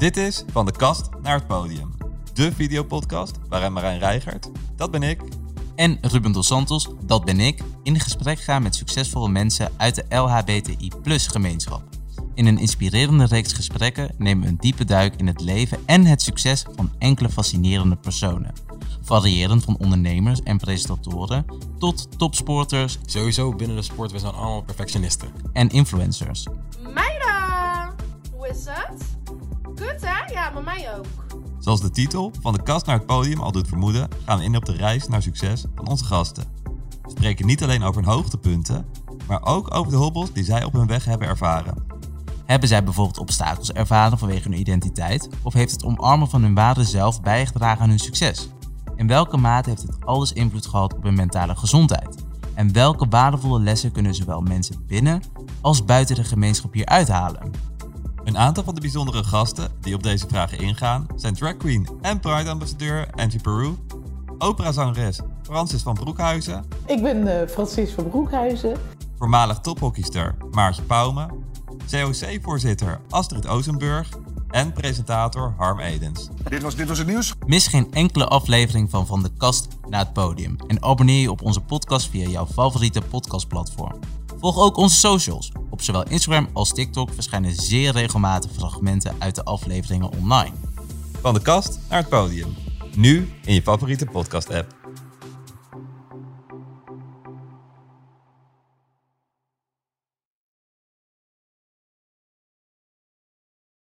Dit is Van de Kast naar het Podium. De videopodcast waarin Marijn Reigert, dat ben ik, En Ruben Dos Santos, dat ben ik, in gesprek gaan met succesvolle mensen uit de LHBTI-gemeenschap. In een inspirerende reeks gesprekken nemen we een diepe duik in het leven en het succes van enkele fascinerende personen. Variërend van ondernemers en presentatoren tot topsporters Sowieso binnen de sport, we zijn allemaal perfectionisten. en influencers. Meiden, hoe is het? Kut hè? Ja, maar mij ook. Zoals de titel Van de Kast naar het Podium al doet vermoeden, gaan we in op de reis naar succes van onze gasten. We spreken niet alleen over hun hoogtepunten, maar ook over de hobbels die zij op hun weg hebben ervaren. Hebben zij bijvoorbeeld obstakels ervaren vanwege hun identiteit? Of heeft het omarmen van hun ware zelf bijgedragen aan hun succes? In welke mate heeft het alles invloed gehad op hun mentale gezondheid? En welke waardevolle lessen kunnen zowel mensen binnen als buiten de gemeenschap hier uithalen? Een aantal van de bijzondere gasten die op deze vragen ingaan zijn drag queen en pride-ambassadeur Angie Peru, operazangeres Francis van Broekhuizen, Ik ben eh, Francis van Broekhuizen. voormalig tophockeyster Maartje Pauwme, COC-voorzitter Astrid Ozenburg en presentator Harm Edens. Dit was, dit was het nieuws. Mis geen enkele aflevering van Van de Kast naar het Podium en abonneer je op onze podcast via jouw favoriete podcastplatform. Volg ook onze socials. Op zowel Instagram als TikTok verschijnen zeer regelmatig fragmenten uit de afleveringen online. Van de kast naar het podium. Nu in je favoriete podcast-app.